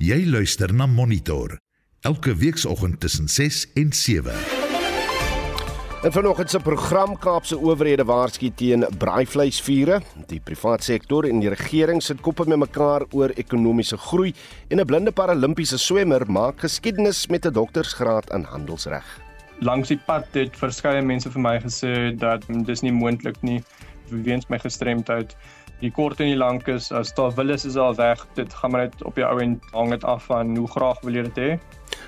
Jy luister na Monitor elke weekoggend tussen 6 en 7. En vanoggend se program Kaapse owerhede waarsku teen braaivleisvure. Die private sektor en die regering sit koppe met mekaar oor ekonomiese groei en 'n blinde paralimpiese swemmer maak geskiedenis met 'n doktorsgraad in handelsreg. Langs die pad het verskeie mense vir my gesê dat dis nie moontlik nie weens my gestremdheid die kort en die lank is as daar wil is is al weg. Dit gaan maar net op jou ou en hang dit af van hoe graag wil jy dit hê.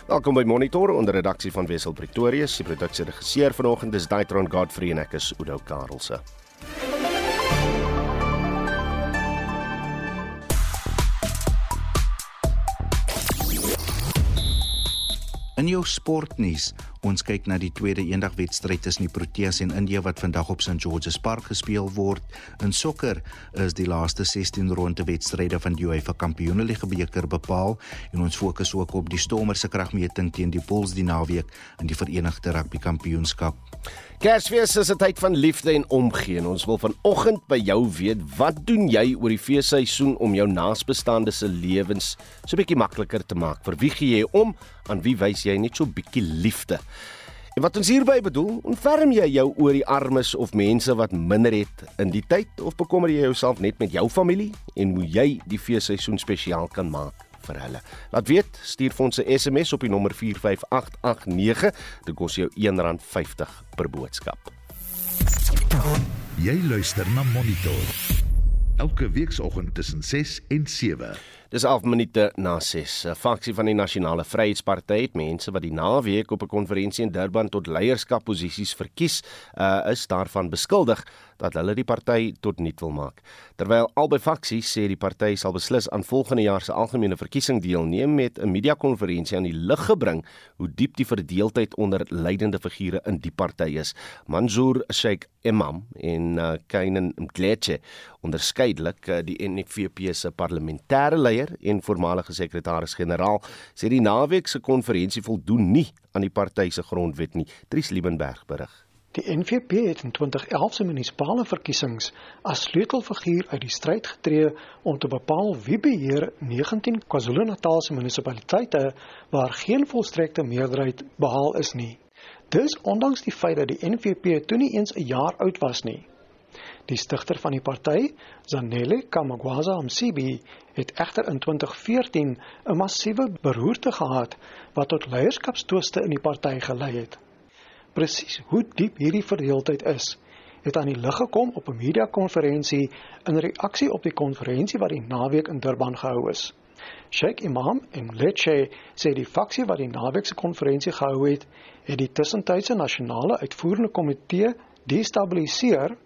Welkom by Monitor onder redaksie van Wessel Pretorius. Die produksie regisseur vanoggend is Daitron Godfrey en ek is Udo Karlse In jou sportnuus, ons kyk na die tweede eendagwedstryd tussen die Proteas en India wat vandag op St George's Park gespeel word. In sokker is die laaste 16 ronde wedstryde van die UEFA Kampioenligga beker bepaal en ons fokus ook op die Stormers se kragmeting teen die Bulls die naweek in die Verenigde Rugby Kampioenskap. Kersfees is 'n tyd van liefde en omgee ons wil vanoggend by jou weet, wat doen jy oor die feesseisoen om jou naasbestaande se lewens so 'n bietjie makliker te maak? Vir wie gee jy om? Aan wie wys jy net so 'n bietjie liefde? En wat ons hierby bedoel, ontferm jy jou oor die armes of mense wat minder het in die tyd of bekommer jy jouself net met jou familie en hoe jy die feesseisoen spesiaal kan maak? vir hulle. Laat weet, stuur vir ons 'n SMS op die nommer 45889. Dit kos jou R1.50 per boodskap. Jy luister na Monitor. Elke weekoggend tussen 6 en 7. Dis 11 minute na 6. 'n Faksie van die Nasionale Vryheidsparty het mense wat die naweek op 'n konferensie in Durban tot leierskapposisies verkies, uh, is daarvan beskuldig dat hulle die party tot nul wil maak. Terwyl albei faksies sê die party sal beslis aan volgende jaar se algemene verkiesing deelneem met 'n media-konferensie aan die lig gebring hoe diep die verdeeldheid onder leidende figure in die party is. Mansour Sheikh Imam en uh, Kainen Mdletshe onderskeidelik uh, die NFVP se parlementêre leier en voormalige sekretaris-generaal sê die naweek se konferensie voldoen nie aan die party se grondwet nie. Dries Liebenberg berig. Die NVP het in 2011 se munisipale verkiesings as sleutelfiguur uit die stryd getree om te bepaal wie beheer 19 KwaZulu-Natal se munisipaliteite waar geen volstrekte meerderheid behaal is nie. Dis ondanks die feit dat die NVP toe nie eens 'n jaar oud was nie. Die stigter van die party, Zanele Kamagwaza Msibi, het egter in 2014 'n massiewe beroerte gehad wat tot leierskapstwiste in die party gelei het. Presies hoe diep hierdie verdeeldheid is, het aan die lig gekom op 'n media-konferensie in reaksie op die konferensie wat die naweek in Durban gehou is. Sheikh Imam en Leche sê die faksie wat die naweek se konferensie gehou het, het die tussentydse nasionale uitvoerende komitee destabiliseer,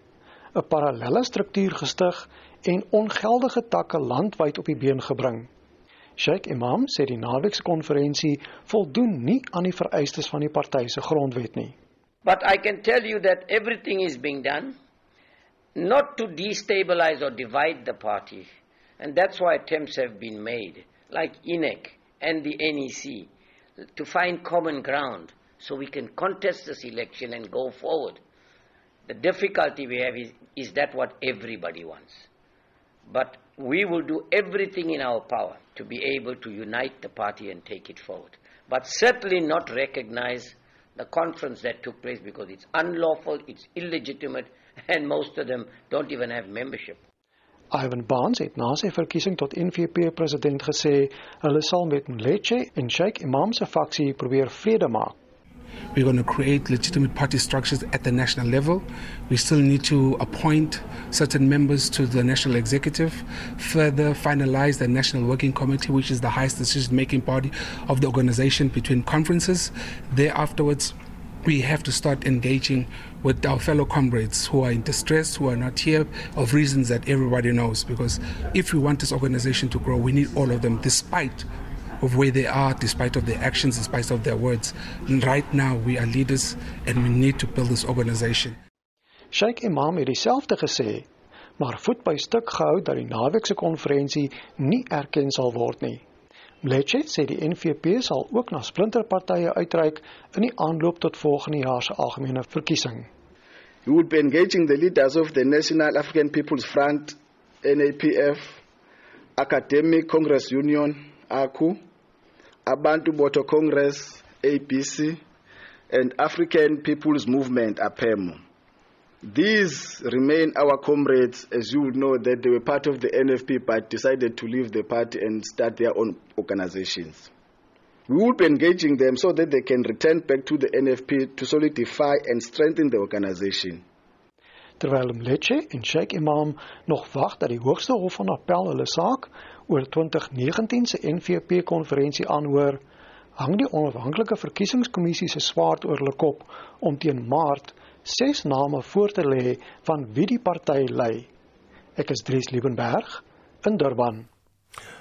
'n parallelle struktuur gestig en ongeldige takke landwyd op die been gebring. Sheikh Imam sê die naweekse konferensie voldoen nie aan die vereistes van die party se grondwet nie. But I can tell you that everything is being done not to destabilize or divide the party. And that's why attempts have been made, like INEC and the NEC, to find common ground so we can contest this election and go forward. The difficulty we have is, is that what everybody wants. But we will do everything in our power to be able to unite the party and take it forward. But certainly not recognize the conference that took place because it's unlawful, it's illegitimate, and most of them don't even have membership. Ivan Barnes het na sy verkiesing tot NVP president gesê hulle sal met Mletshe en Sheikh Imam se faksie probeer vrede maak. We're going to create legitimate party structures at the national level. We still need to appoint certain members to the national executive, further finalize the national working committee, which is the highest decision making body of the organization between conferences. There afterwards, we have to start engaging with our fellow comrades who are in distress, who are not here, of reasons that everybody knows. Because if we want this organization to grow, we need all of them, despite of where they are, despite of their actions, despite of their words. And right now, we are leaders, and we need to build this organization. Sheikh Imam het dieselfde gesê, maar voet by stuk gehou dat die naweekse konferensie nie erken sal word nie. Mletshe sê die NVP sal ook na splinterpartye uitreik in die aanloop tot volgende jaar se algemene verkiesing. We will be engaging the leaders of the National African People's Front, NAPF, Academic Congress Union, ACU, Abantu Boto Congress, APC, and African People's Movement, APEMO. These remain our comrades, as you would know that they were part of the NFP but decided to leave the party and start their own organizations. We will be engaging them so that they can return back to the NFP to solidify and strengthen the organization. Terwyl Mletshe en Sheikh Imam nog wag dat die Hoogste Hof van Appel hulle saak oor 2019 se NVP konferensie aanhoor, hang die onafhanklike verkiesingskommissie se swaard oor hulle kop om teen Maart ses name voor te lê van wie die party lei. Ek is Dries Liebenberg in Durban.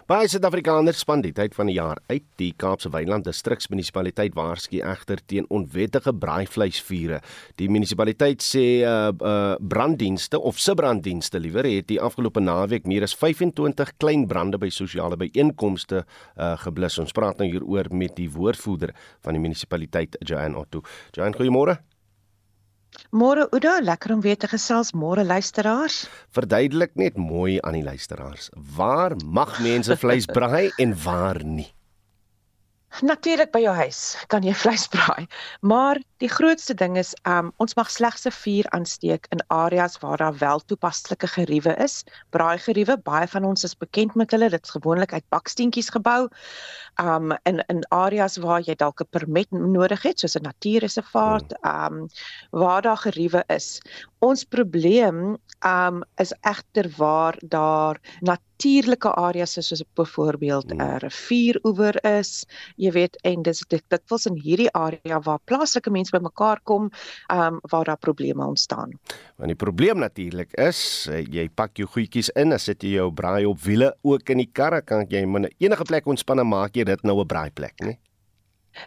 Baie Suid-Afrikaners span die tyd van die jaar uit die Kaapse Wynland distriksmunisipaliteit waarsku egter teen onwettige braaivleisvure. Die munisipaliteit sê uh, uh branddienste of subbranddienste liewer het die afgelope naweek meer as 25 klein brande by sosiale byeenkomste uh geblus. Ons praat nou hieroor met die woordvoerder van die munisipaliteit, Joanne Otto. Joanne, goeiemôre. Môre Oudo, lekker om weer te gesels. Môre luisteraars. Verduidelik net mooi aan die luisteraars. Waar mag mense vleis braai en waar nie? Natuurlik by jou huis kan jy vleis braai, maar die grootste ding is um ons mag slegs se vuur aansteek in areas waar daar wel toepaslike geriewe is. Braai geriewe, baie van ons is bekend met hulle, dit's gewoonlik uit baksteentjies gebou. Um in in areas waar jy dalk 'n permit nodig het, soos 'n natuurreservaat, um waar daar geriewe is. Ons probleem um is egter waar daar natuurlike areas is soos byvoorbeeld 'n hmm. rivieroewer is, jy weet en dis dit dikwels in hierdie area waar plaaslike mense bymekaar kom, um waar daar probleme ontstaan. Want die probleem natuurlik is, eh, jy pak jou goedjies in, as jy jou braai op wiele ook in die karre kan jy enige plek ontspan en maak jy dit nou 'n braaiplek, né?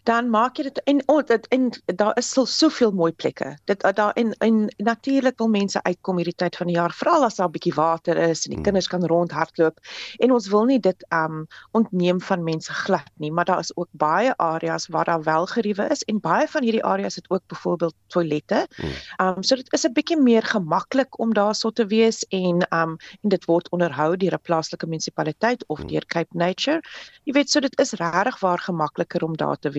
Dan maak jy dit en oh, dit en daar is so soveel mooi plekke. Dit daar en en natuurlik wil mense uitkom hierdie tyd van die jaar, veral as daar 'n bietjie water is en die hmm. kinders kan rondhardloop. En ons wil nie dit um ontneem van mense glad nie, maar daar is ook baie areas waar daar wel geriewe is en baie van hierdie areas het ook byvoorbeeld toilette. Hmm. Um so dit is 'n bietjie meer gemaklik om daarso te wees en um en dit word onderhou deur 'n plaaslike munisipaliteit of hmm. deur Cape Nature. Jy weet so dit is regtig waar gemakliker om daar te wees.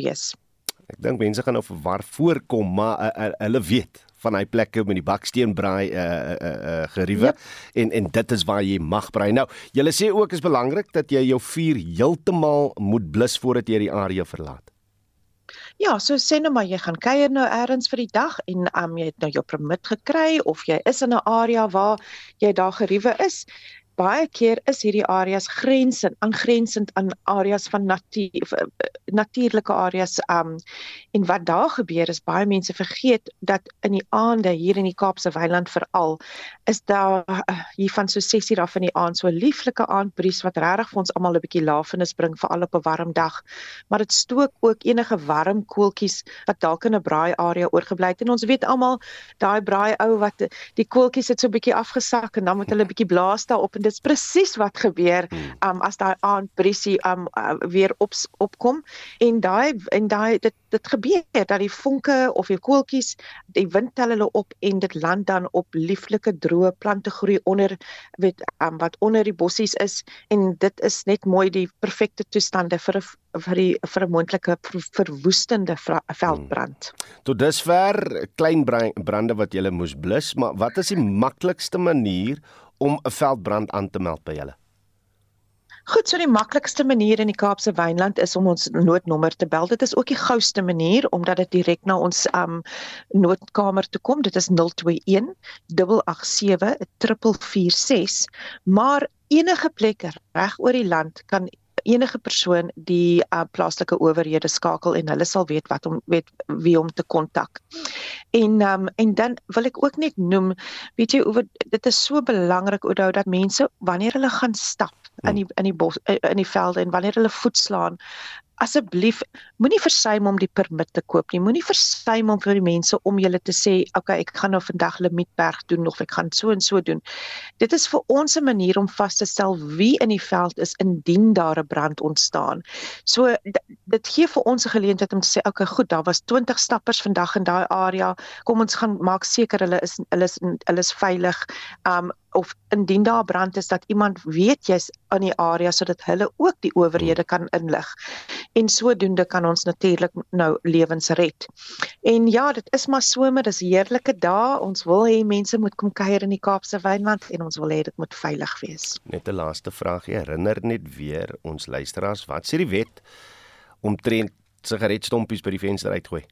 Ek dink mense gaan nou verwar voorkom, maar uh, uh, hulle weet van hy plekke met die baksteenbraai uh uh uh geriewe yep. en en dit is waar jy mag braai. Nou, julle sê ook is belangrik dat jy jou vuur heeltemal moet blus voordat jy die area verlaat. Ja, so sê nou maar jy gaan kuier nou eers vir die dag en um, jy het nou jou permit gekry of jy is in 'n area waar jy daar geriewe is baie keer is hierdie areas grensend aangrensend aan areas van natuur eh, natuurlike areas um en wat daar gebeur is baie mense vergeet dat in die aande hier in die Kaapse Wynland veral is daar uh, hier van so 6 uur af in die aand so 'n lieflike aandbries wat regtig vir ons almal 'n bietjie lafenis bring veral op 'n warm dag. Maar dit stook ook enige warm koeltjies wat dalk in 'n braai area oorgebly het. En ons weet almal daai braai ou wat die koeltjies het so 'n bietjie afgesak en dan moet hulle 'n bietjie blaas daarop en dis presies wat gebeur hmm. um as daai aandbriesie um uh, weer op opkom en daai en daai dit dit gebeur dat die vonke of die koeltjies die wind tel hulle op en dit land dan op lieflike droë plante groei onder weet um, wat onder die bossies is en dit is net mooi die perfekte toestande vir 'n vir die vir 'n moontlike verwoestende veldbrand. Hmm. Tot dusver klein brande wat jy moes blus, maar wat is die maklikste manier om 'n veldbrand aan te meld by julle? Goed, so die maklikste manier in die Kaapse Wynland is om ons noodnommer te bel. Dit is ook die gouste manier omdat dit direk na ons um noodkamer toe kom. Dit is 021 887 446. Maar enige plek reg oor die land kan enige persoon die uh, plaaslike owerhede skakel en hulle sal weet wat om weet wie om te kontak. En um, en dan wil ek ook net noem, weet jy, oor, dit is so belangrik onthou dat mense wanneer hulle gaan stap in die in die bos in die velde en wanneer hulle voet slaan asseblief moenie versuim om die permit te koop nie. Moenie versuim om vir die mense om julle te sê, "Oké, okay, ek gaan nou vandag Limietberg doen of ek gaan so en so doen." Dit is vir ons 'n manier om vas te stel wie in die veld is indien daar 'n brand ontstaan. So dit gee vir ons 'n geleentheid om te sê, "Oké, okay, goed, daar was 20 stappers vandag in daai area. Kom ons gaan maak seker hulle is hulle is hulle is veilig." Um of indien daar brand is dat iemand weet jy's in die area sodat hulle ook die owerhede kan inlig. En sodoende kan ons natuurlik nou lewens red. En ja, dit is maar somer, dis heerlike dae. Ons wil hê mense moet kom kuier in die Kaapse Wynland en ons wil hê dit moet veilig wees. Net 'n laaste vraagie, herinner net weer ons luisteraars, wat sê die wet omtrent sigaretstompies by die venster uitgooi?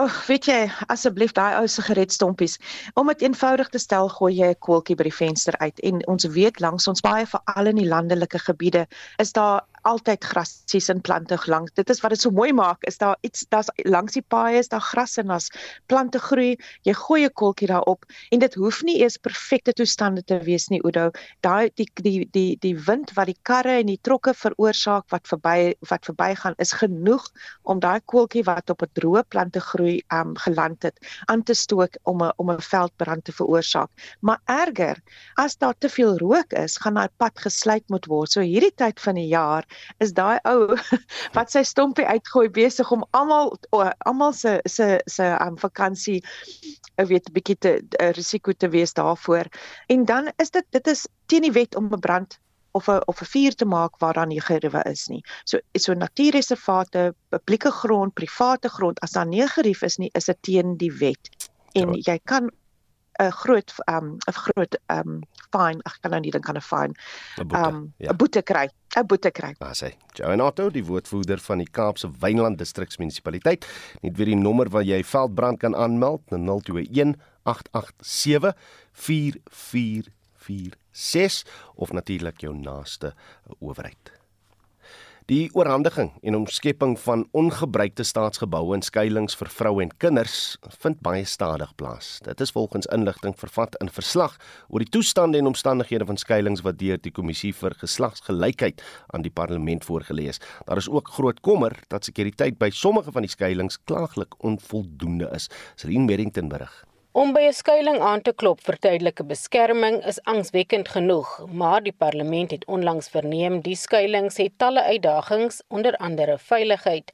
Ag, weet jy, asseblief daai ou sigaretstompies. Om dit eenvoudig te stel, gooi jy 'n koeltjie by die venster uit en ons weet langs ons baie veral in die landelike gebiede is daar altyd grasies en plante langs. Dit is wat dit so mooi maak. Is daar iets daar's langs die paaie is daar gras en daar's plante groei. Jy gooi 'n kolkie daarop en dit hoef nie eers perfekte toestande te wees nie, Oudo. Daai die die die die wind wat die karre en die trokke veroorsaak wat verby wat verbygaan is genoeg om daai kolkie wat op 'n droë plante groei um geland het aan te stook om 'n om 'n veldbrand te veroorsaak. Maar erger, as daar te veel rook is, gaan daai pad gesluit moet word. So hierdie tyd van die jaar is daai ou wat sy stompie uitgooi besig om almal almal se se se um, vakansie weet 'n bietjie te risiko te wees daarvoor. En dan is dit dit is teen die wet om 'n brand of 'n of 'n vuur te maak waar daar nie geriewe is nie. So so natuurreservate, publieke grond, private grond, as daar nie gerief is nie, is dit teen die wet. En jy kan 'n groot um 'n groot um fine, ek kan nou nie dink aan 'n fine. 'n boete, um, ja. boete kry. 'n boete kry. Maar sê, Joanato, die woordvoerder van die Kaapse Wynland Distriksmunisipaliteit, net weer die nommer waar jy veldbrand kan aanmeld, 021 887 4446 of natuurlik jou naaste owerheid. Die oorhandiging en omskepping van ongebruikte staatsgeboue en skuilings vir vroue en kinders vind baie stadig plaas. Dit is volgens inligting vervat in verslag oor die toestande en omstandighede van skuilings wat deur die kommissie vir geslagsgelykheid aan die parlement voorgelê is. Daar is ook groot kommer dat sekuriteit by sommige van die skuilings klaaglik onvoldoende is. Serene Merrington berig. Om by 'n skuilings aan te klop vir tydelike beskerming is angswekkend genoeg, maar die parlement het onlangs verneem die skuilings het talle uitdagings, onder andere veiligheid.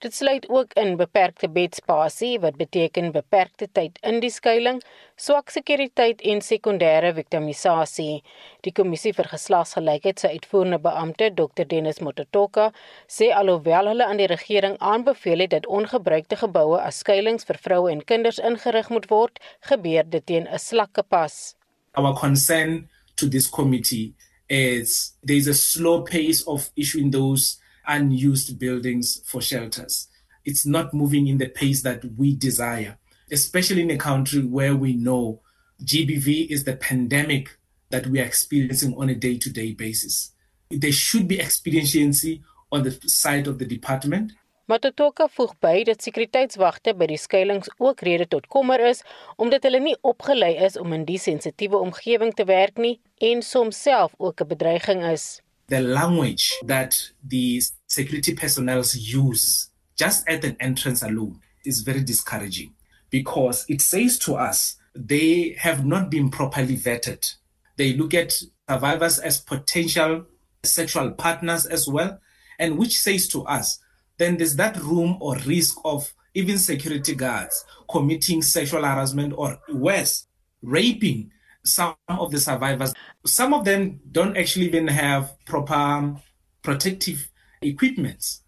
Dit sluit ook in beperkte bedspasie wat beteken beperkte tyd in die skuilings, swak sekuriteit en sekondêre victimisasie. Die kommissie vir geslagsgelykheid se uitvoerende beampte, Dr Dennis Mototoka, sê alhoewel hulle aan die regering aanbeveel het dat ongebruikte geboue as skuilings vir vroue en kinders ingerig moet word, gebeur dit teen 'n slakke pas. Our concern to this committee is there is a slow pace of issuing those unused buildings for shelters. It's not moving in the pace that we desire, especially in a country where we know GBV is the pandemic that we are experiencing on a day to day basis. There should be expediency on the side of the department. Matotoka voeg by dat sekuriteitswagte by die skuilings ook rede tot kommer is omdat hulle nie opgelei is om in die sensitiewe omgewing te werk nie en soms self ook 'n bedreiging is. The language that the security personnel use just at an entrance alone is very discouraging because it says to us they have not been properly vetted. They look at survivors as potential sexual partners as well, and which says to us then there's that room or risk of even security guards committing sexual harassment or worse, raping some of the survivors. Some of them don't actually even have proper protective equipments.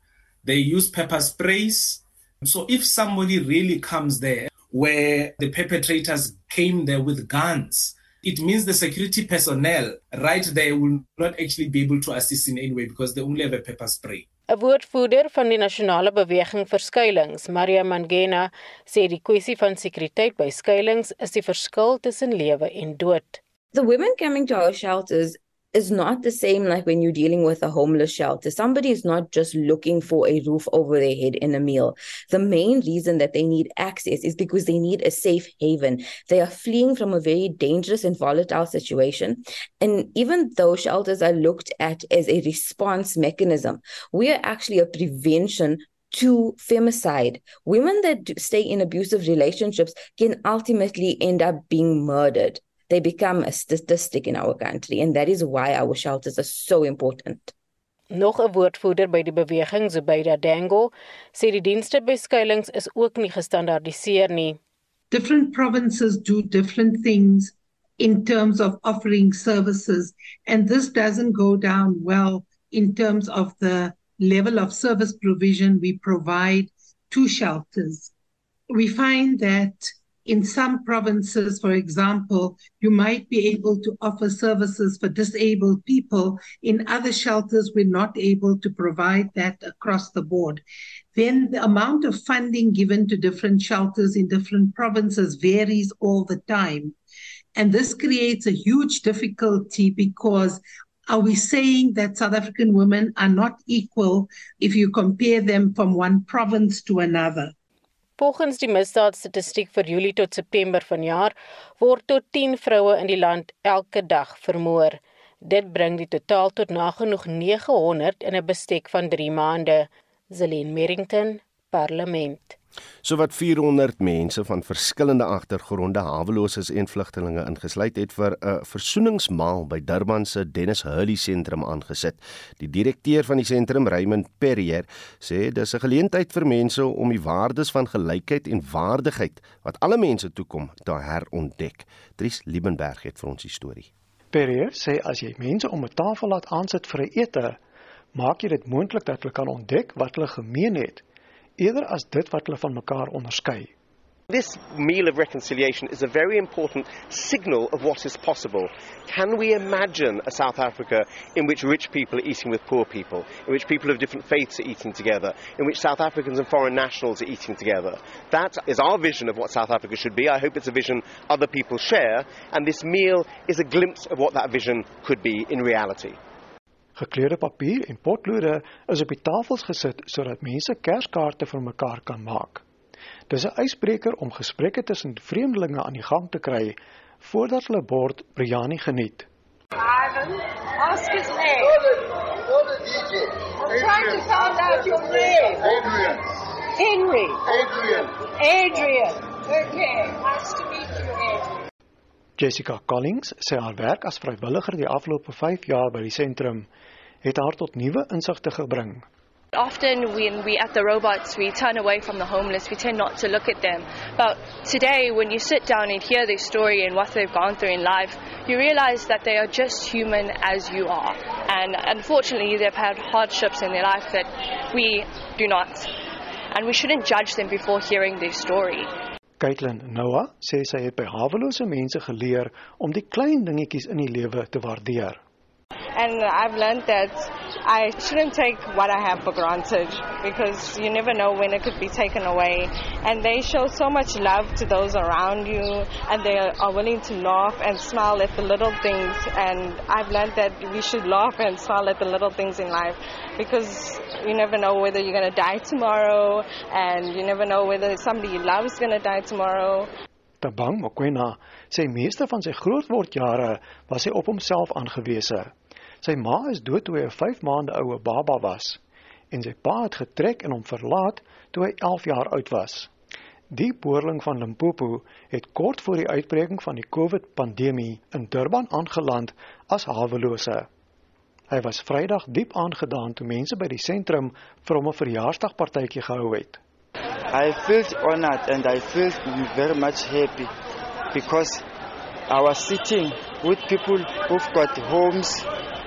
They use pepper sprays. So if somebody really comes there where the perpetrators came there with guns, it means the security personnel right there will not actually be able to assist in any way because they only have a pepper spray. 'n Woordvoerder van die nasionale beweging vir skuilings, Maria Mangena, sê die kwessie van sekuriteit by skuilings is die verskil tussen lewe en dood. The women coming to our shelters is not the same like when you're dealing with a homeless shelter. Somebody is not just looking for a roof over their head and a meal. The main reason that they need access is because they need a safe haven. They are fleeing from a very dangerous and volatile situation. And even though shelters are looked at as a response mechanism, we are actually a prevention to femicide. Women that stay in abusive relationships can ultimately end up being murdered. They become a statistic in our country and that is why our shelters are so important. Nog 'n woordvoerder by die beweging, Zubaida Dango, sê die dienste by skuilings is ook nie gestandaardiseer nie. Different provinces do different things in terms of offering services. And this doesn't go down well in terms of the level of service provision we provide to shelters. We find that in some provinces, for example, you might be able to offer services for disabled people. In other shelters, we're not able to provide that across the board. Then the amount of funding given to different shelters in different provinces varies all the time. And this creates a huge difficulty because are we saying that South African women are not equal if you compare them from one province to another? Volgens die misdaadstatistiek vir Julie tot September vanjaar word tot 10 vroue in die land elke dag vermoor. Dit bring die totaal tot nagenoeg 900 in 'n bestek van 3 maande. Zelin Merrington, Parlement. Sowat 400 mense van verskillende agtergronde, haweloses en vlugtelinge ingesluit het vir 'n versoeningsmaal by Durban se Dennis Hurley sentrum aangesit. Die direkteur van die sentrum, Raymond Perrier, sê dis 'n geleentheid vir mense om die waardes van gelykheid en waardigheid wat alle mense toekom te herontdek. Dries Liebenberg het vir ons die storie. Perrier sê as jy mense om 'n tafel laat aansit vir 'n ete, maak jy dit moontlik dat hulle kan ontdek wat hulle gemeen het eerder as dit wat hulle van mekaar onderskei. This meal of reconciliation is a very important signal of what is possible. Can we imagine a South Africa in which rich people are eating with poor people, in which people of different faiths are eating together, in which South Africans and foreign nationals are eating together? That is our vision of what South Africa should be. I hope it's a vision other people share, and this meal is a glimpse of what that vision could be in reality. Gekleurde papier en potlode is op die tafels gesit sodat mense kerskaarte vir mekaar kan maak. Dis 'n ysbreker om gesprekke tussen vreemdelinge aan die gang te kry voordat hulle bord biryani geniet. Ivan, ask his name. What a DJ. I'm trying to find out your name. Adrian. Henry. Adrian. Adrian. Okay, nice to meet you, Adrian. Jessica Collins sê haar werk as vrywilliger die afgelope 5 jaar by die sentrum het haar tot nuwe insigte gebring. Often when we at the robots we turn away from the homeless we tend not to look at them but today when you sit down and hear their story and what they've gone through in life you realize that they are just human as you are and unfortunately they've had hardships in their life that we do not and we shouldn't judge them before hearing their story Caitlin Noah sê sy het by hawelose mense geleer om die klein dingetjies in die lewe te waardeer. And I've learned that I shouldn't take what I have for granted because you never know when it could be taken away. And they show so much love to those around you and they are willing to laugh and smile at the little things. And I've learned that we should laugh and smile at the little things in life because you never know whether you're going to die tomorrow and you never know whether somebody you love is going to die tomorrow. Tabang Mokwena sê meeste van sy grootwordjare was hy op homself aangewese. Sy ma is dood toe hy 'n 5 maande oue baba was en sy pa het getrek en hom verlaat toe hy 11 jaar oud was. Die boerling van Limpopo het kort voor die uitbreking van die COVID-pandemie in Durban aangeland as hawelose. Hy was Vrydag diep aangedaan toe mense by die sentrum vir hom 'n verjaarsdagpartytjie gehou het. I feel honored and I feel very much happy because I was sitting with people who've got homes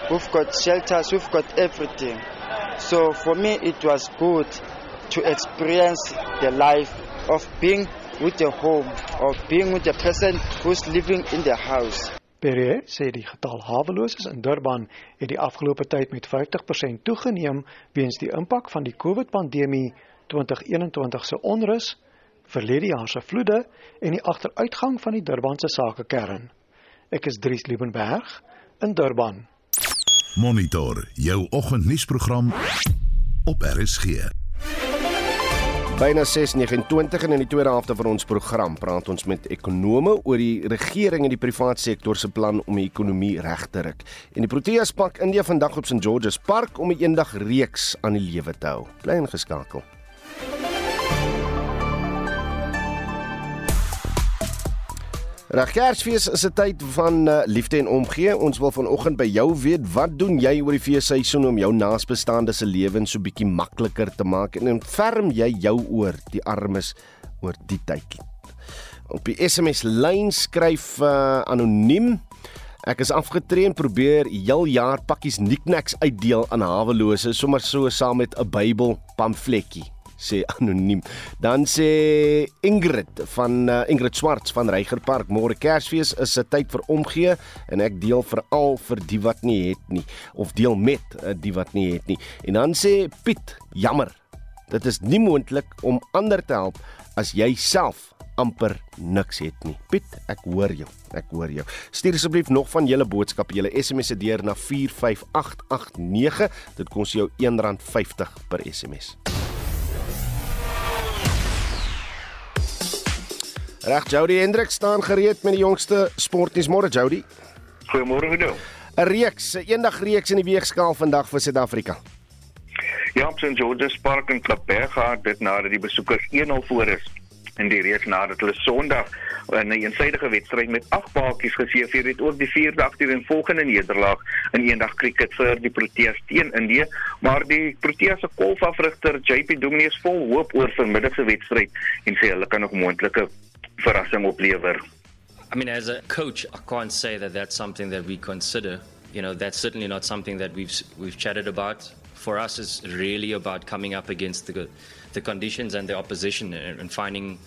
we've got shelters, we've got everything. So for me, it was good to experience the life of being with a home, of being with a person who's living in the house. Perrier sê die getal haweloses in Durban het die afgelope tyd met 50% toegeneem weens die impak van die COVID-pandemie 2021 se onrus, verlede jaar se vloede en die agteruitgang van die Durbanse sakekern. Ek is Dries Liebenberg in Durban. Monitor jou oggendnuusprogram op RSG. Byna 6:29 en in die tweede helfte van ons program praat ons met ekonome oor die regering en die private sektor se plan om die ekonomie reg te ruk. En die Proteas pak India vandag op St George's Park om 'n eendag reeks aan die lewe te hou. Bly ingeskakel. Reg Kersfees is 'n tyd van uh, liefde en omgee. Ons wil vanoggend by jou weet, wat doen jy oor die feesseisoen om jou naasbestaande se lewens so bietjie makliker te maak en ontferm jy jou oor die armes oor die tyd? Op die SMS lyn skryf uh, anoniem Ek is afgetree en probeer heel jaar pakkies knickknacks uitdeel aan hawelose sommer so saam met 'n Bybel pamfletjie sê anoniem. Dan sê Ingrid van uh, Ingrid Swarts van Reigerpark, môre Kersfees is 'n tyd vir omgee en ek deel veral vir die wat nie het nie of deel met uh, die wat nie het nie. En dan sê Piet, jammer. Dit is nie moontlik om ander te help as jy self amper niks het nie. Piet, ek hoor jou. Ek hoor jou. Stuur asseblief nog van julle boodskappe, julle SMS se deur na 45889. Dit kos jou R1.50 per SMS. Reg, Jody Hendrik staan gereed met die jongste sportnuus môre, Jody. Goeiemôre, doen? 'n Reeks, 'n eendag reeks in die weegskaal vandag vir Suid-Afrika. Ja, op St George's Park in Klapberg gaan dit nadat die besoekers 1-0 voor is in die reeks nadat hulle Sondag 'n eensidedige wedstryd met 8 paadjies geseëvier het ook die vierde aktief en volgende nederlaag in eendag kriket vir die Proteas teen Indië maar die Proteas se golfafrigter JP Dumnie is vol hoop oor vanmiddag se wedstryd en sê hulle kan nog moontlike verrassing oplewer. I mean, as a coach, I can't say that that's something that we consider. You know, that's certainly not something that we've we've chatted about. For us, it's really about coming up against the the conditions and the opposition and, finding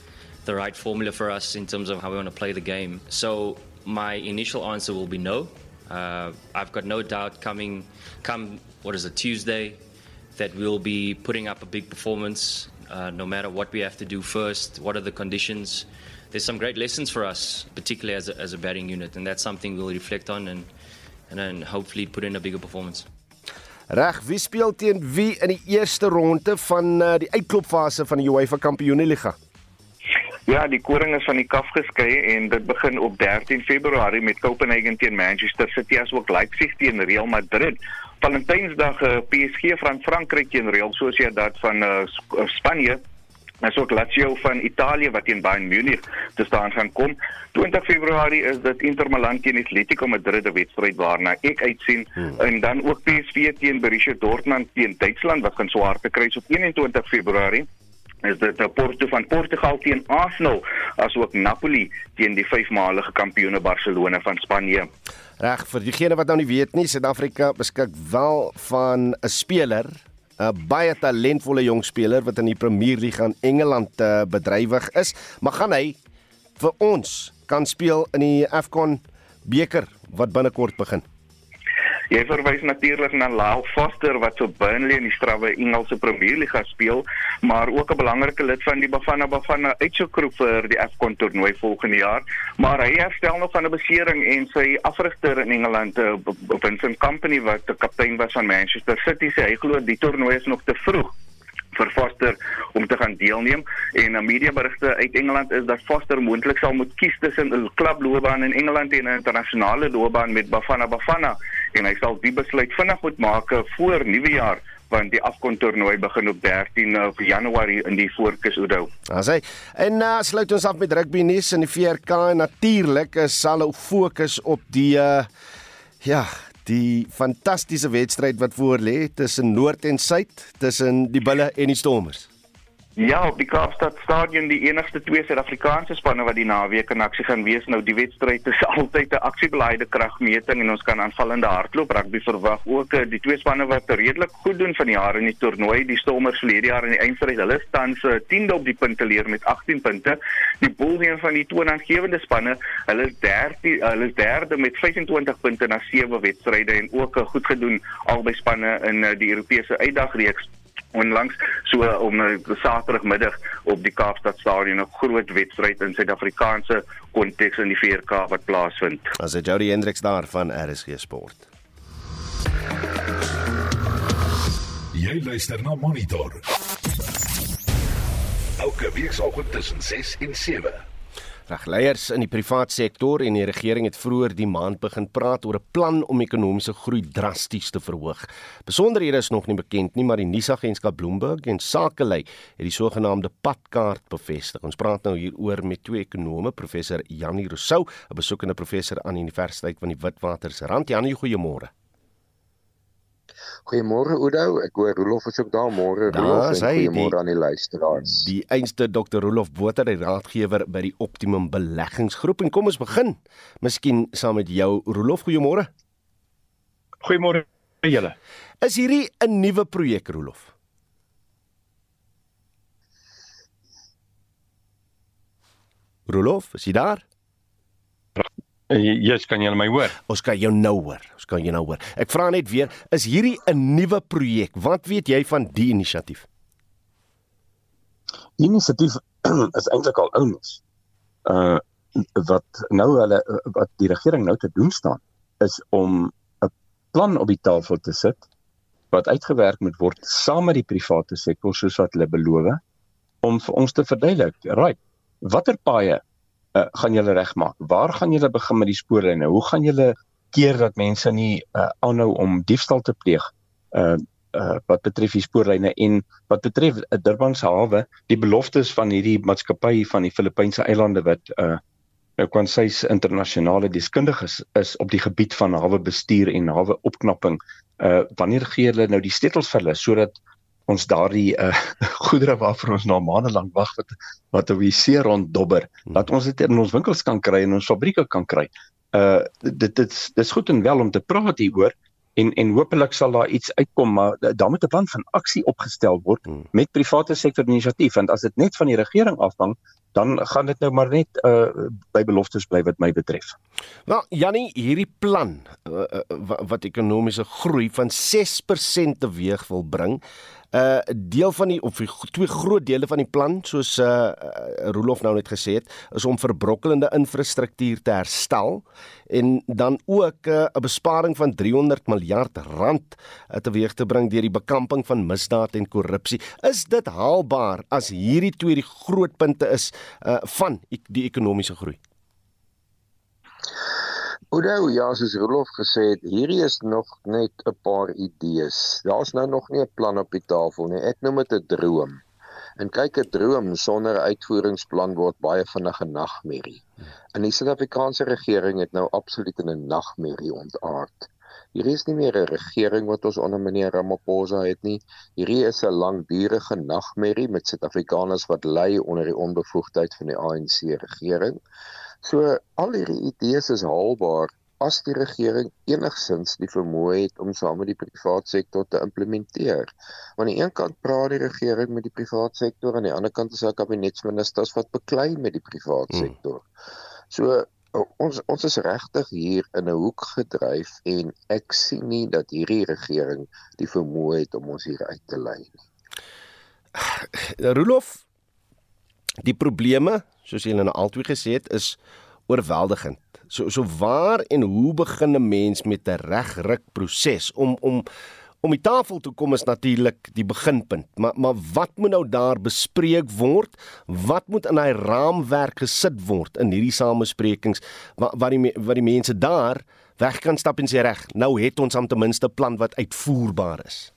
the right formula for us in terms of how we want to play the game. So my initial answer will be no. Uh, I've got no doubt coming come what is it Tuesday that we'll be putting up a big performance. Uh, no matter what we have to do first, what are the conditions, there's some great lessons for us, particularly as a, as a batting unit, and that's something we'll reflect on and and then hopefully put in a bigger performance. Reg, wie speel teen wie in die eerste ronde van uh, die uitklopfase van die UEFA Kampioenligga? Ja, die koring is van die kaf geskei en dit begin op 13 Februarie met Copenhagen teen Manchester City as ook Leipzig teen Real Madrid. Valentynsdag uh, eh, PSG van Frankryk teen Real Sociedad van uh, Spanje Maar so Lazio van Italië wat teen Bayern Munich te staan gaan kom. 20 Februarie is dit Inter Milan teen Atletico Madrid se wedstryd waarna ek uitsien hmm. en dan ook PSV teen Borussia Dortmund teen Duitsland wat gaan swaar te kry op 21 Februarie is dit Porto van Portugal teen Arsenal asook Napoli teen die vyfmalige kampioene Barcelona van Spanje. Reg vir diegene wat nou nie weet nie, Suid-Afrika beskik wel van 'n speler 'n baie talentvolle jong speler wat in die Premier League in Engeland uh, bedrywig is, maar gaan hy vir ons kan speel in die Afcon beker wat binnekort begin. Jy verwys natuurlik na Lyle Foster wat so Burnley in die strawwe Engelse Premier League speel, maar ook 'n belangrike lid van die Bafana Bafana uitsoekgroep vir die AFCON toernooi volgende jaar. Maar hy herstel nog van 'n besering en sy afrigter in Engeland, uh, Vincent Kompany wat die kaptein was van Manchester City, sê hy glo die toernooi is nog te vroeg vir Foster om te gaan deelneem en 'n mediaberigte uit Engeland is dat Foster moontlik sal moet kies tussen 'n klubloopbaan in Engeland en 'n internasionale loopbaan met Bafana Bafana en hy sal die besluit vinnig moet maak voor nuwejaar want die afkontoernooi begin op 13 uh, Januarie in die Voorkus Oudou. Asai. En nou uh, sluit ons af met rugby nuus in die VRK natuurlik sal ou fokus op die uh, ja, die fantastiese wedstryd wat voor lê tussen Noord en Suid, tussen die Bulle en die Stormers. Ja, op die Kaapstad Stadion die enigste twee Suid-Afrikaanse spanne wat die naweek in aksie gaan wees. Nou die wedstryd is altyd 'n aksiebeleide kragmeting en ons kan aanvallende hardloop rugby verwag. Ook eh, die twee spanne wat redelik goed doen van die jaar in die toernooi, die Stormers verlede jaar in die eindstryd, hulle staan se 10de op die punteleer met 18 punte. Die Bulls een van die toenaangewende spanne, hulle is 13, hulle is derde met 25 punte na 7 wedstryde en ook eh, goed gedoen albei spanne in eh, die Europese uitdagreeks onlangs so om 'n Saterdagmiddag op die Kaapstad Stadion 'n groot wedstryd in Suid-Afrikaanse konteks in die VRK wat plaasvind. As dit Jody Hendriks daar van RSG Sport. Jy luister na Monitor. Elke week saam tussen 6 en 7. Regleiers in die privaat sektor en die regering het vroeër die maand begin praat oor 'n plan om ekonomiese groei drasties te verhoog. Besonderhede is nog nie bekend nie, maar die nuusagentskap Bloomberg en Sakelei het die sogenaamde padkaart bevestig. Ons praat nou hieroor met twee ekonome, professor Janie Rousseau, 'n besoekende professor aan die Universiteit van die Witwatersrand. Janie, goeiemôre. Goeiemôre Oudo, ek hoor Rolof is ook daar môre. Rolof, goeiemôre aan die luisteraars. Die einste Dr. Rolof Botha, die raadgewer by die Optimum Beleggingsgroep en kom ons begin. Miskien saam met jou Rolof, goeiemôre. Goeiemôre julle. Is hierdie 'n nuwe projek Rolof? Rolof, is jy daar? Ja, yes, kan jy my hoor? Ons kan jou nou hoor. Ons kan jou nou hoor. Ek vra net weer, is hierdie 'n nuwe projek? Wat weet jy van die inisiatief? Die inisiatief is eintlik al ouens. Uh wat nou hulle wat die regering nou te doen staan is om 'n plan op die tafel te sit wat uitgewerk moet word saam met die private sektor soos wat hulle beloof om vir ons te verduidelik, right, watter paaie uh, gaan julle regmaak? Waar gaan julle begin met die spoorlyne? Hoe gaan julle keer dat mense nie uh, aanhou om diefstal te pleeg? Uh uh wat betref die spoorlyne en wat betref uh, Durban se hawe, die beloftes van hierdie maatskappy van die Filippynse eilande wat uh nou kan sy internasionale deskundiges is op die gebied van hawe bestuur en hawe opknapping. Uh wanneer gee hulle nou die sleutels vir hulle sodat ons daardie uh, goedere waarvoor ons nou maande lank wag wat wat op die see ronddobber dat ons dit in ons winkels kan kry en ons fabrieke kan kry. Uh dit dit dis goed en wel om te praat hieroor en en hopelik sal daar iets uitkom maar daar moet 'n plan van aksie opgestel word hmm. met private sektor inisiatief want as dit net van die regering afhang dan gaan dit nou maar net uh by beloftes bly wat my betref. Nou Jannie, hierdie plan uh, uh, wat ekonomiese groei van 6% teweeg wil bring, 'n uh, deel van die of die twee groot dele van die plan soos uh, uh Rolof nou net gesê het is om verbrokkelende infrastruktuur te herstel en dan ook 'n uh, besparing van 300 miljard rand uh, teweeg te bring deur die bekamping van misdaad en korrupsie. Is dit haalbaar as hierdie twee die groot punte is uh van die ekonomiese groei? Oudo, ja, soos Rolof gesê het, hierdie is nog net 'n paar idees. Daar's nou nog nie 'n plan op die tafel nie. Ek noem dit 'n droom. En kyk, 'n droom sonder 'n uitvoeringsplan word baie vinnig 'n nagmerrie. En die Suid-Afrikaanse regering het nou absoluut in 'n nagmerrie ontaard. Hierdie is nie meer 'n regering wat ons onder meneer Ramaphosa het nie. Hierdie is 'n langdurige nagmerrie met Suid-Afrikaners wat ly onder die onbevoegdheid van die ANC regering. So al hierdie idees is haalbaar as die regering enigsins die vermoë het om saam met die private sektor te implementeer. Aan die een kant praat die regering met die private sektor en aan die ander kant is daar kabinetsministers wat beklei met die private hmm. sektor. So ons ons is regtig hier in 'n hoek gedryf en ek sien nie dat hierdie regering die vermoë het om ons hier uit te lei nie. Rolof die probleme soos julle nou altyd gesê het, is oorweldigend. So so waar en hoe begin 'n mens met 'n regruk proses om om om die tafel toe kom is natuurlik die beginpunt. Maar maar wat moet nou daar bespreek word? Wat moet in daai raamwerk gesit word in hierdie samesprekings wat wat die wat die mense daar weg kan stap en sê reg, nou het ons am ten minste plan wat uitvoerbaar is.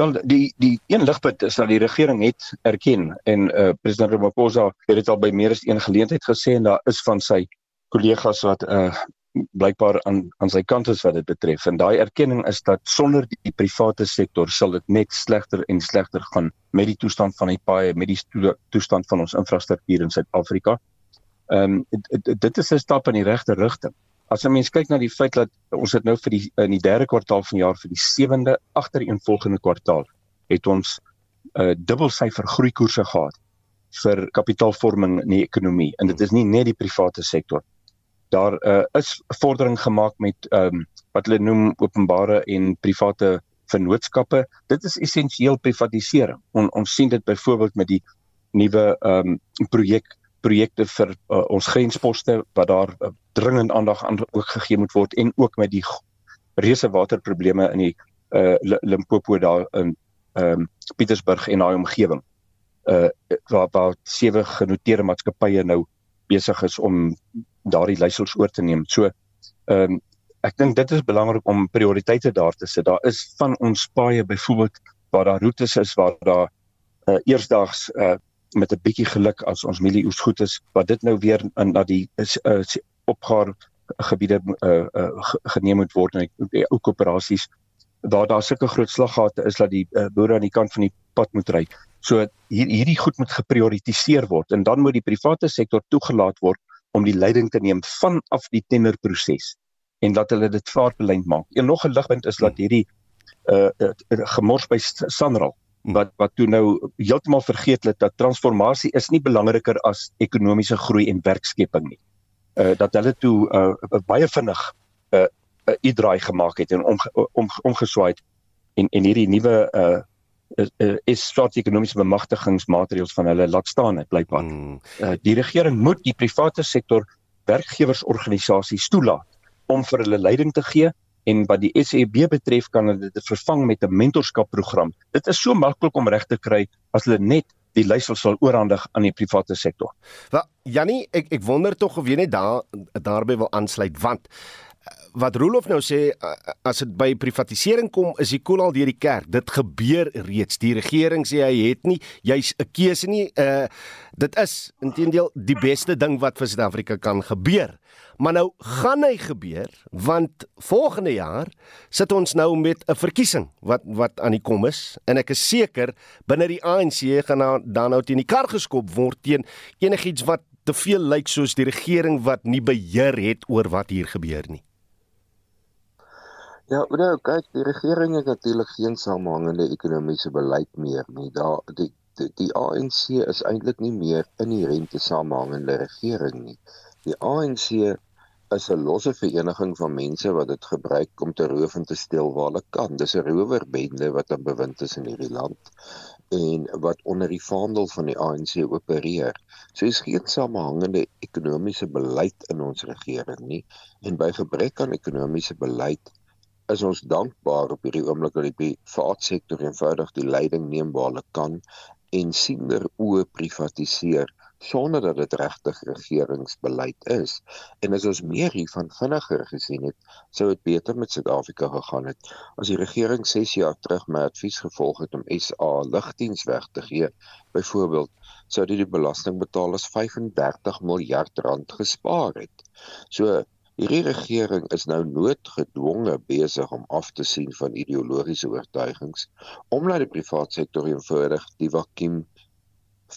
Wel die die een ligpunt is dat die regering het erken en uh, president Ramaphosa het dit al by meer as een geleentheid gesê en daar is van sy kollegas wat uh blykbaar aan aan sy kant is wat dit betref en daai erkenning is dat sonder die private sektor sal dit net slegter en slegter gaan met die toestand van die paaie met die toestand van ons infrastruktuur in Suid-Afrika. Ehm um, dit is 'n stap in die regte rigting. As 'n mens kyk na die feit dat ons het nou vir die in die derde kwartaal van die jaar vir die sewende agtereenvolgende kwartaal het ons 'n uh, dubbelsyfer groeikoerse gehad vir kapitaalvorming in die ekonomie en dit is nie net die private sektor. Daar uh, is vordering gemaak met ehm um, wat hulle noem openbare en private vennootskappe. Dit is essensieel privatisering. On, ons sien dit byvoorbeeld met die nuwe ehm um, projek projekte vir uh, ons grensposte wat daar uh, dringend aandag aan ook gegee moet word en ook met die reuse waterprobleme in die uh, Limpopo daar in ehm um, Pietersburg en daai omgewing. Uh waar waar sewe genoteerde maatskappye nou besig is om daardie leiersels oor te neem. So ehm um, ek dink dit is belangrik om prioriteite daar te sit. Daar is van ons paaie byvoorbeeld waar daar roetes is waar daar uh, eersdaags uh, met 'n bietjie geluk as ons mielie oes goed is wat dit nou weer in na die is uh, opgaar gebiede uh, uh, geneem moet word en die ou koöperasies waar daar sulke groot slaggate is dat die uh, boere aan die kant van die pad moet ry. So hier hierdie goed moet geprioritiseer word en dan moet die private sektor toegelaat word om die leiding te neem vanaf die tenderproses en dat hulle dit vaartbeleid maak. En nog 'n ligpunt is dat hierdie uh, uh gemors by Sanral wat wat toe nou heeltemal vergeet het dat transformasie is nie belangriker as ekonomiese groei en werkskepping nie. Uh dat hulle toe uh baie vinnig 'n uh, 'n uh, draai gemaak het en om om omgeswaai en en hierdie nuwe uh is, is strategiese bemagtigingsmaatreëls van hulle laat staan het blykbaar. Mm. Uh, die regering moet die private sektor werkgewersorganisasies toelaat om vir hulle leiding te gee en wat die SEB betref kan hulle dit vervang met 'n mentorskapprogram. Dit is so maklik om reg te kry as hulle net die leiersel sal oorhandig aan die private sektor. Wel, Jannie, ek ek wonder tog of jy net daar daarbey wil aansluit want wat Rolof nou sê as dit by privatisering kom is die koel al deur die kerk. Dit gebeur reeds. Die regering sê hy het nie jy's 'n keuse nie. Uh dit is intedeel die beste ding wat vir Suid-Afrika kan gebeur. Maar nou gaan hy gebeur want volgende jaar sit ons nou met 'n verkiesing wat wat aan die kom is en ek is seker binne die ANC gaan dan nou teen die kar geskop word teen enigiets wat te veel lyk soos die regering wat nie beheer het oor wat hier gebeur nie. Ja, nou kyk, die regering het natuurlik geen samehangende ekonomiese beleid meer nie. Daar die die, ANC is eintlik nie meer inherente samehangende regering nie. Die ANC is 'n losse vereniging van mense wat dit gebruik om te roof en te steel waar hulle kan. Dis 'n rowerbende wat aan bewind is in hierdie land en wat onder die vaandel van die ANC opereer. So is geen samehangende ekonomiese beleid in ons regering nie en by gebrek aan ekonomiese beleid is ons dankbaar op hierdie oomblik dat die private sektor eenvoudig die leiding neem waar hulle kan en siener oë privatiseer sonder dat dit regtig regeringsbeleid is. En as ons meer hiervan vinniger gesien het, sou dit beter met Suid-Afrika gegaan het. As die regering 6 jaar terug my advies gevolg het om SA lugdiens weg te gee, byvoorbeeld, sou dit die belastingbetalers 35 miljard rand gespaar het. So Hierdie regering is nou noodgedwonge besig om af te sien van ideologiese oortuigings omdat die private sektor eenvoudig die vakuum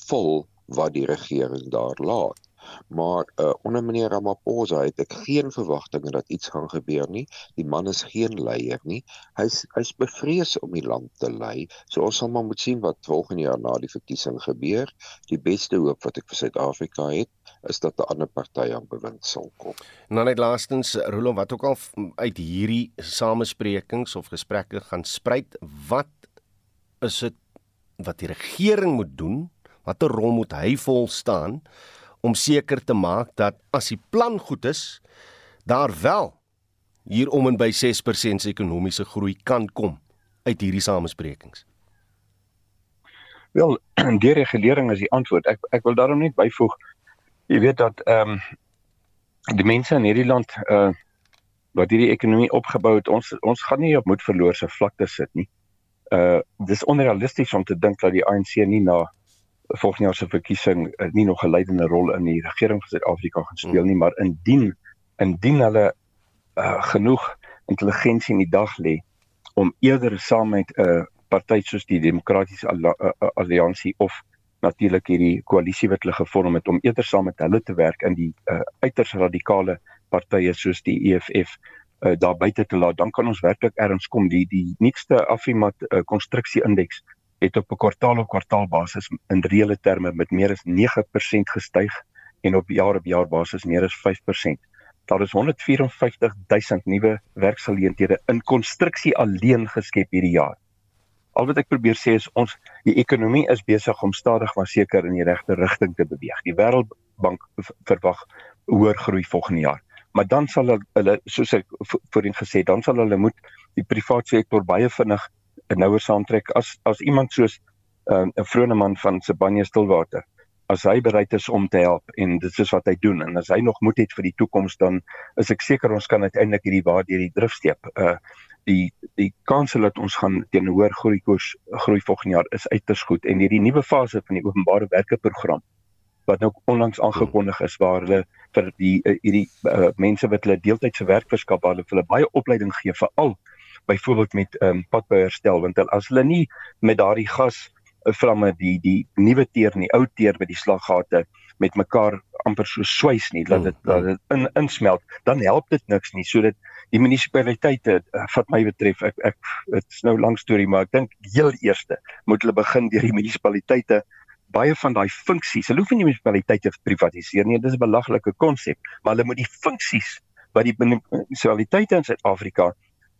vol wat die regering daar laat. Maar uh, onder meneer Ramaphosa het ek geen verwagtinge dat iets gaan gebeur nie. Die man is geen leier nie. Hy's hy's bevrees om die land te lei. So ons sal maar moet sien wat volgende jaar na die verkiesing gebeur. Die beste hoop wat ek vir Suid-Afrika het, is dat 'n ander party aan bewind sal kom. Nou net laastens Rolo wat ook al uit hierdie samesprekings of gesprekke gaan spruit, wat is dit wat die regering moet doen? Watter rol moet hy vol staan? om seker te maak dat as die plan goed is, daar wel hier om en by 6% se ekonomiese groei kan kom uit hierdie samesprekings. Wel, die regulering is die antwoord. Ek ek wil daarom net byvoeg. Jy weet dat ehm um, die mense in hierdie land uh wat hierdie ekonomie opgebou het, ons ons gaan nie op moed verloor se vlakte sit nie. Uh dis onrealisties om te dink dat die ANC nie na volgende jaar se verkiesing uh, nie nog 'n leidende rol in die regering van Suid-Afrika gaan speel nie, maar indien indien hulle uh, genoeg intelligensie in die dag lê om eerder saam met 'n uh, party soos die Demokratiese Alliansie of natuurlik hierdie koalisie wat hulle gevorm het om eerder saam met hulle te werk in die uh, uiters radikale partye soos die EFF uh, daar buite te laat dan kan ons werklik erns kom die die nuutste Afrimat uh, konstruksie indeks het op 'n kwartaal op kwartaal basis in reële terme met meer as 9% gestyg en op jaar op jaar basis meer as 5%. Daar is 154 000 nuwe werksgeleenthede in konstruksie alleen geskep hierdie jaar. Al wat ek probeer sê is ons die ekonomie is besig om stadig maar seker in die regte rigting te beweeg. Die Wêreldbank verwag hoër groei volgende jaar. Maar dan sal hulle soos ek voorheen gesê, dan sal hulle moet die private sektor baie vinnig 'n nouer saamtrek as as iemand soos ehm, 'n uh, vroue man van Sibanye Stillwater as hy bereid is om te help en dit is wat hy doen en as hy nog moed het vir die toekoms dan is ek seker ons kan uiteindelik hierdie waar deur die drifsteep uh die die kans dat ons gaan teen 'n hoër groei koers groei volgende jaar is uiters goed en hierdie nuwe fase van die openbare werke program wat nou onlangs aangekondig is waar hulle vir die uh, hierdie uh, mense wat hulle deeltydse werk verskaf, hulle hulle baie opleiding gee vir al byvoorbeeld met ehm um, padbeheerstel want hulle as hulle nie met daardie gas vlamme die die nuwe teer en die ou teer by die slaggate met mekaar amper so swys nie dat dit dat dit in insmelt dan help dit niks nie. Sodat die munisipaliteite uh, wat my betref ek ek dit's nou 'n lang storie maar ek dink heel eerste moet hulle begin deur die munisipaliteite baie van daai funksies hulle hoef nie die munisipaliteite te privatiseer nie dit is 'n belaglike konsep maar hulle moet die funksies wat die munisipaliteite in Suid-Afrika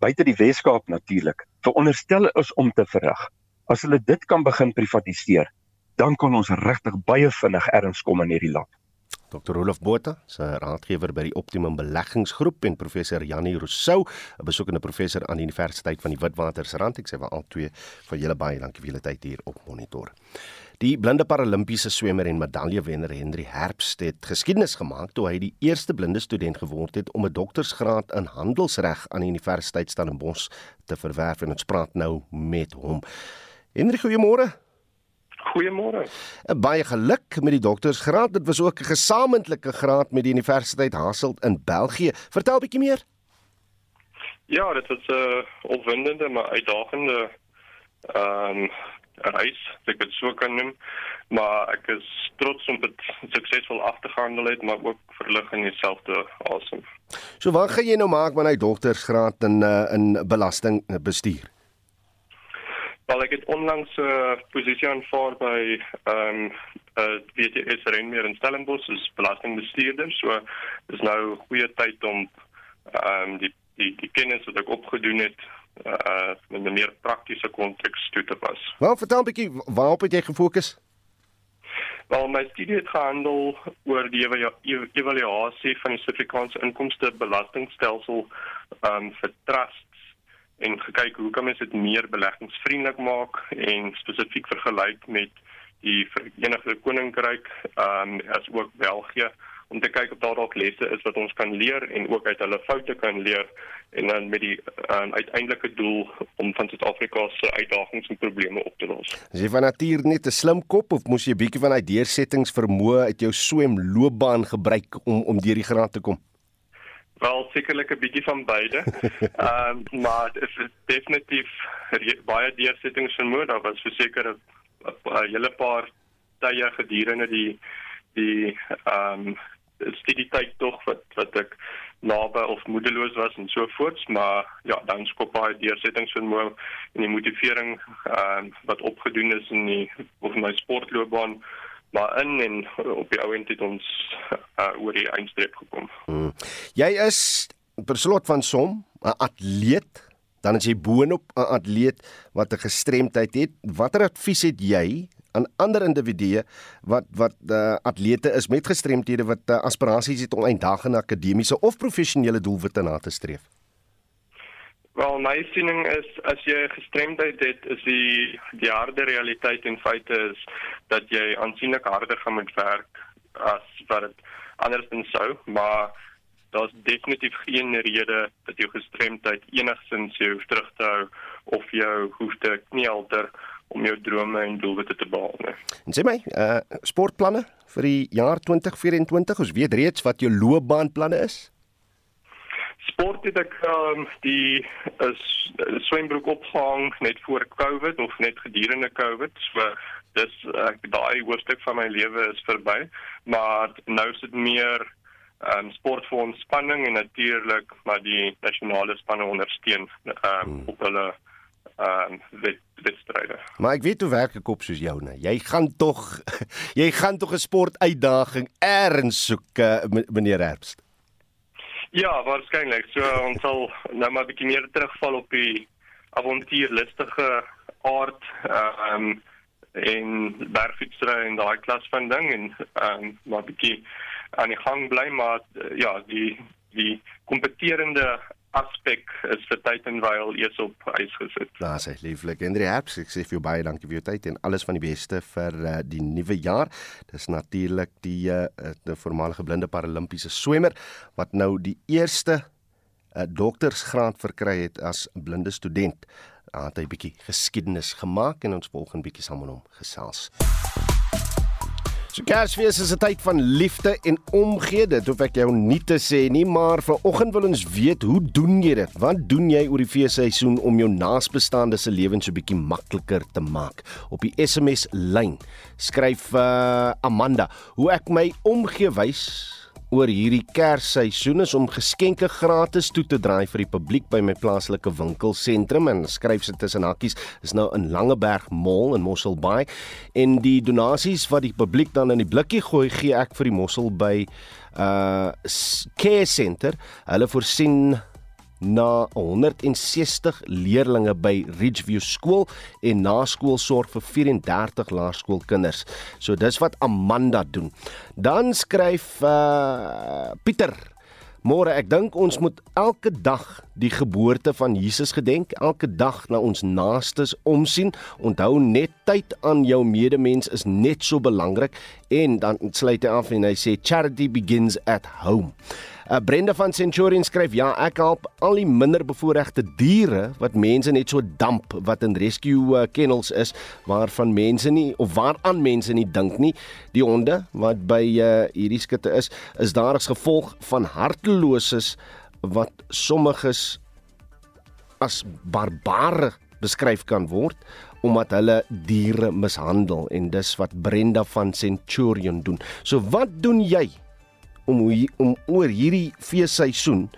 buite die Weskaap natuurlik veronderstel is om te verrig as hulle dit kan begin privatiseer dan kan ons regtig baie vinnig erns kom in hierdie land Dr. Rolof Botha, sy raadgewer by die Optimum Beleggingsgroep en professor Janie Rousseau, 'n besoekende professor aan die Universiteit van die Witwatersrand. Ek sê vir al twee van julle baie dankie vir julle tyd hier op Monitor. Die blinde paralimpiese swemmer en medaljewenner Henry Herbst het geskiedenis gemaak toe hy die eerste blinde student geword het om 'n doktorsgraad in handelsreg aan die Universiteit Stellenbosch te verwerf en ons praat nou met hom. Henry, goeiemôre. Goeiemôre. Baie geluk met die doktorsgraad. Dit was ook 'n gesamentlike graad met die Universiteit Hasselt in België. Vertel 'n bietjie meer. Ja, dit was 'n uh, opwindende maar uitdagende ehm um, reis, ek dit so kan noem. Maar ek is trots om dit suksesvol af te gehandel het, maar ook verlig in dieselfde asem. So wat gaan jy nou maak met hy doktorsgraad in uh, in belastingbestuur? Wel ek het onlangs 'n uh, posisie aanvaar by ehm um, uh, WTS Renmeer in Stellenbosch as belastingbestuurder. So dis nou goeie tyd om ehm um, die die die kennis wat ek opgedoen het uh in 'n meer praktiese konteks toe te pas. Wel, vertel 'n bietjie waarop het jy gefokus? Wel, my studie het gehandel oor die evaluasie van die Suid-Afrikaanse inkomste belastingstelsel ehm um, vir trusts en gekyk hoe kan mens dit meer beleggingsvriendelik maak en spesifiek vergelyk met die Verenigde Koninkryk um, as ook België om te kyk of daar dalk lesse is wat ons kan leer en ook uit hulle foute kan leer en dan met die um, uiteindelike doel om van Suid-Afrika se uitdagings en probleme op te los. Is jy van nature net 'n slim kop of moes jy 'n bietjie van daai deursettingsvermoë uit jou swemloopbaan gebruik om om deur die graad te kom? Wel sekerlik 'n bietjie van beide. Ehm um, maar dit is definitief baie deursettings vermoed. Daar was verseker 'n hele paar tye gedurende die die ehm um, studie tyd tog wat wat ek naby of moedeloos was en so voorts, maar ja, dan skop baie deursettings vermoed en die motivering ehm um, wat opgedoen is in die of my sportloopbaan maar in en op die ou end het ons uh, oor die eindstreep gekom. Hmm. Jy is per slot van som 'n atleet, dan as jy boonop 'n atleet wat 'n gestremdheid het, watter advies het jy aan ander individue wat wat uh, atlete is met gestremthede wat uh, aspirasies het om eendag 'n akademiese of professionele doelwitte na te streef? Wel, my siening is as jy gestremdheid het, is die die harde realiteit en feite is dat jy aansienlik harder gaan moet werk as wat dit andersins sou, maar daar's definitief geen rede dat jou gestremdheid enigsins jou terug te hou of jou hoef te knielter om jou drome en doelwitte te behaal nie. En sê my, uh sportplanne vir die jaar 2024, ons weet reeds wat jou loopbaanplanne is sport het ek um, die is swembroek opgehang net voor Covid of net gedurende Covid. So dis ek daai hoofstuk van my lewe is verby, maar nou is dit meer um, sport vir ontspanning en natuurlik maar die nasionale spanne ondersteun um, hmm. op hulle um, wet wedstryde. Maar ek weet hoe werk ek op soos jou nou. Jy gaan tog jy gaan tog 'n sport uitdaging erns soek uh, meneer Herbst. Ja, waarskynlik. So ons sal nou maar 'n bietjie meer terugval op die avontuurlustige aard ehm um, en bergfietsry en daai klas van ding en ehm um, maar 'n bietjie aan die gang bly maar ja, die die kompeterende aspek is vir tyd en wyl eers op ys gesit. Daar sê lieflik Hendrik Herbs, ek sê vir jou baie dankie vir jou tyd en alles van die beste vir uh, die nuwe jaar. Dis natuurlik die uh, die voormalige blinde paralimpiese swemmer wat nou die eerste uh, doktorsgraad verkry het as blinde student. Daar het hy 'n bietjie geskiedenis gemaak en ons volgende bietjie saam met hom gesels. So Kersfees is 'n tyd van liefde en omgee. Dit hoef ek jou nie te sê nie, maar vanoggend wil ons weet, hoe doen jy dit? Wat doen jy oor die feesseisoen om jou naasbestaande se lewens so 'n bietjie makliker te maak? Op die SMS lyn skryf uh, Amanda, hoe ek my omgee wys oor hierdie Kersseisoen is om geskenke gratis toe te draai vir die publiek by my plaaslike winkelsentrum en skryf sit tussen hakkies is nou in Langeberg Mall in Mosselbaai. En die donasies wat die publiek dan in die blikkie gooi gee ek vir die Mossel by uh care center. Hulle voorsien na 160 leerdlinge by Ridgeview skool en naskoolsorg vir 34 laerskoolkinders. So dis wat Amanda doen. Dan skryf uh Pieter Môre, ek dink ons moet elke dag die geboorte van Jesus gedenk, elke dag na ons naastes omsien. Onthou net tyd aan jou medemens is net so belangrik en dan sluit hy af en hy sê charity begins at home. Uh, Brenda van Centurion skryf ja, ek help al die minderbevoorregte diere wat mense net so damp wat in rescue uh, kennels is waarvan mense nie of waaraan mense nie dink nie. Die honde wat by uh, hierdie skutte is, is daar as gevolg van harteloses wat sommiges as barbare beskryf kan word omdat hulle diere mishandel en dis wat Brenda van Centurion doen. So wat doen jy om om oor hierdie feesseisoen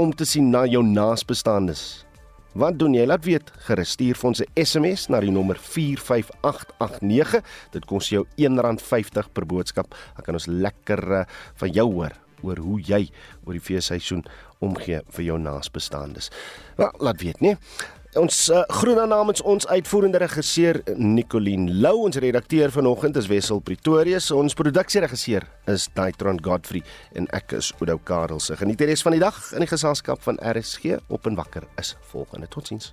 om te sien na jou naasbestaandes. Wat doen jy? Laat weet. Gerestuur vir ons 'n SMS na die nommer 45889. Dit kos jou R1.50 per boodskap. Dan kan ons lekker uh, van jou hoor oor hoe jy oor die feesseisoen omgee vir jou naasbestaandes. Wel, laat weet, nee. Ons uh, groet dan namens ons uitvoerende regisseur Nicoline Lou, ons redakteur vanoggend is Wessel Pretorius, ons produksieregisseur is Daitron Godfrey en ek is Oudo Karelse. Geniet die res van die dag in die geselskap van RSG op en wakker is volgende. Totsiens.